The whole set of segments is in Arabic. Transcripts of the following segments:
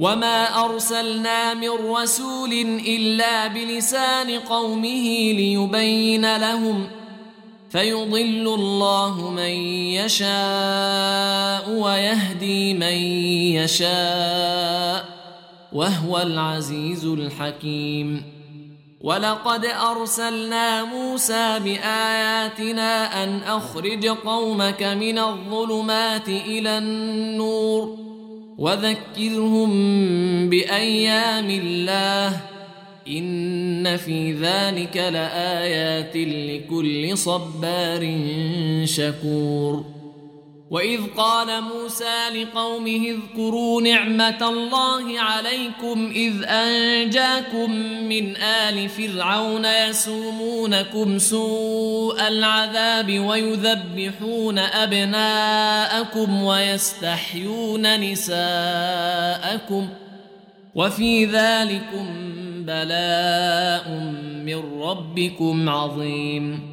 وما ارسلنا من رسول الا بلسان قومه ليبين لهم فيضل الله من يشاء ويهدي من يشاء وهو العزيز الحكيم ولقد ارسلنا موسى باياتنا ان اخرج قومك من الظلمات إلى النور وذكرهم بأيام الله إن في ذلك لآيات لكل صبار شكور واذ قال موسى لقومه اذكروا نعمه الله عليكم اذ انجاكم من ال فرعون يسومونكم سوء العذاب ويذبحون ابناءكم ويستحيون نساءكم وفي ذلكم بلاء من ربكم عظيم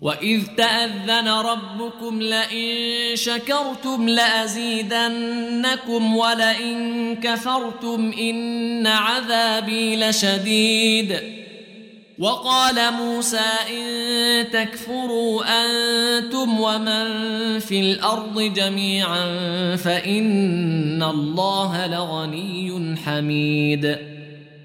واذ تاذن ربكم لئن شكرتم لازيدنكم ولئن كفرتم ان عذابي لشديد وقال موسى ان تكفروا أنتم ومن في الأرض جميعا فان الله لغني حميد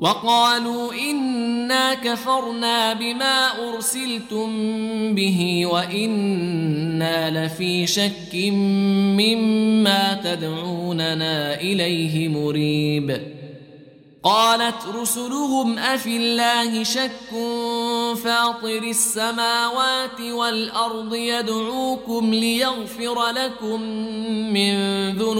وقالوا إنا كفرنا بما أرسلتم به وإنا لفي شك مما تدعوننا إليه مريب. قالت رسلهم أفي الله شك فاطر السماوات والأرض يدعوكم ليغفر لكم من ذنوبكم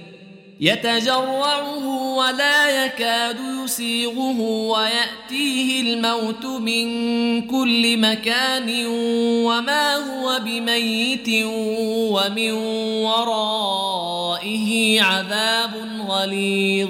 يتجرعه ولا يكاد يسيغه ويأتيه الموت من كل مكان وما هو بميت ومن ورائه عذاب غليظ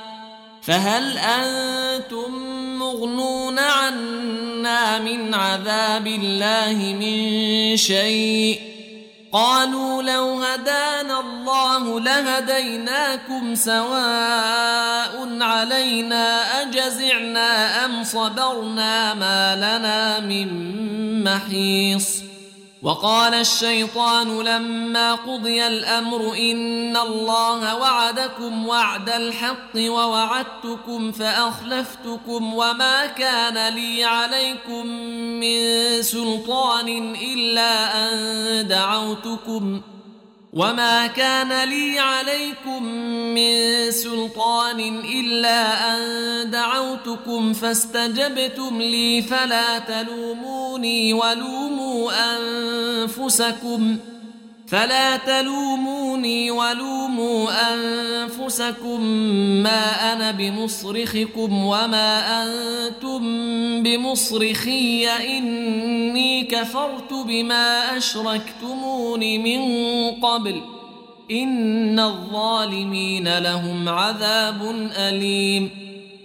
فهل أنتم مغنون عنا من عذاب الله من شيء؟ قالوا لو هدانا الله لهديناكم سواء علينا أجزعنا أم صبرنا ما لنا من محيص؟ وقال الشيطان لما قضي الأمر إن الله وعدكم وعد الحق ووعدتكم فأخلفتكم وما كان لي عليكم من سلطان إلا أن دعوتكم وما كان لي عليكم من سلطان الا ان دعوتكم فاستجبتم لي فلا تلوموني ولوموا انفسكم فلا تلوموني ولوموا أنفسكم ما أنا بمصرخكم وما أنتم بمصرخي إني كفرت بما أشركتمون من قبل إن الظالمين لهم عذاب أليم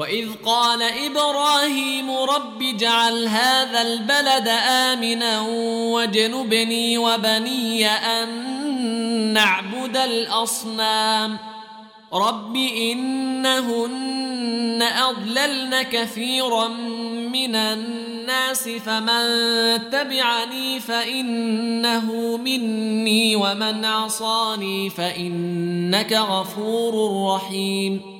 وإذ قال إبراهيم رب اجعل هذا البلد آمنا واجنبني وبني أن نعبد الأصنام. رب إنهن أضللن كثيرا من الناس فمن تبعني فإنه مني ومن عصاني فإنك غفور رحيم.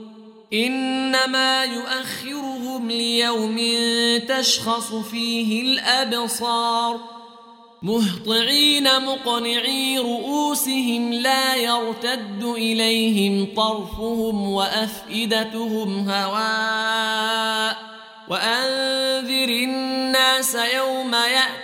إنما يؤخرهم ليوم تشخص فيه الأبصار. مهطعين مقنعي رؤوسهم لا يرتد إليهم طرفهم وأفئدتهم هواء. وأنذر الناس يوم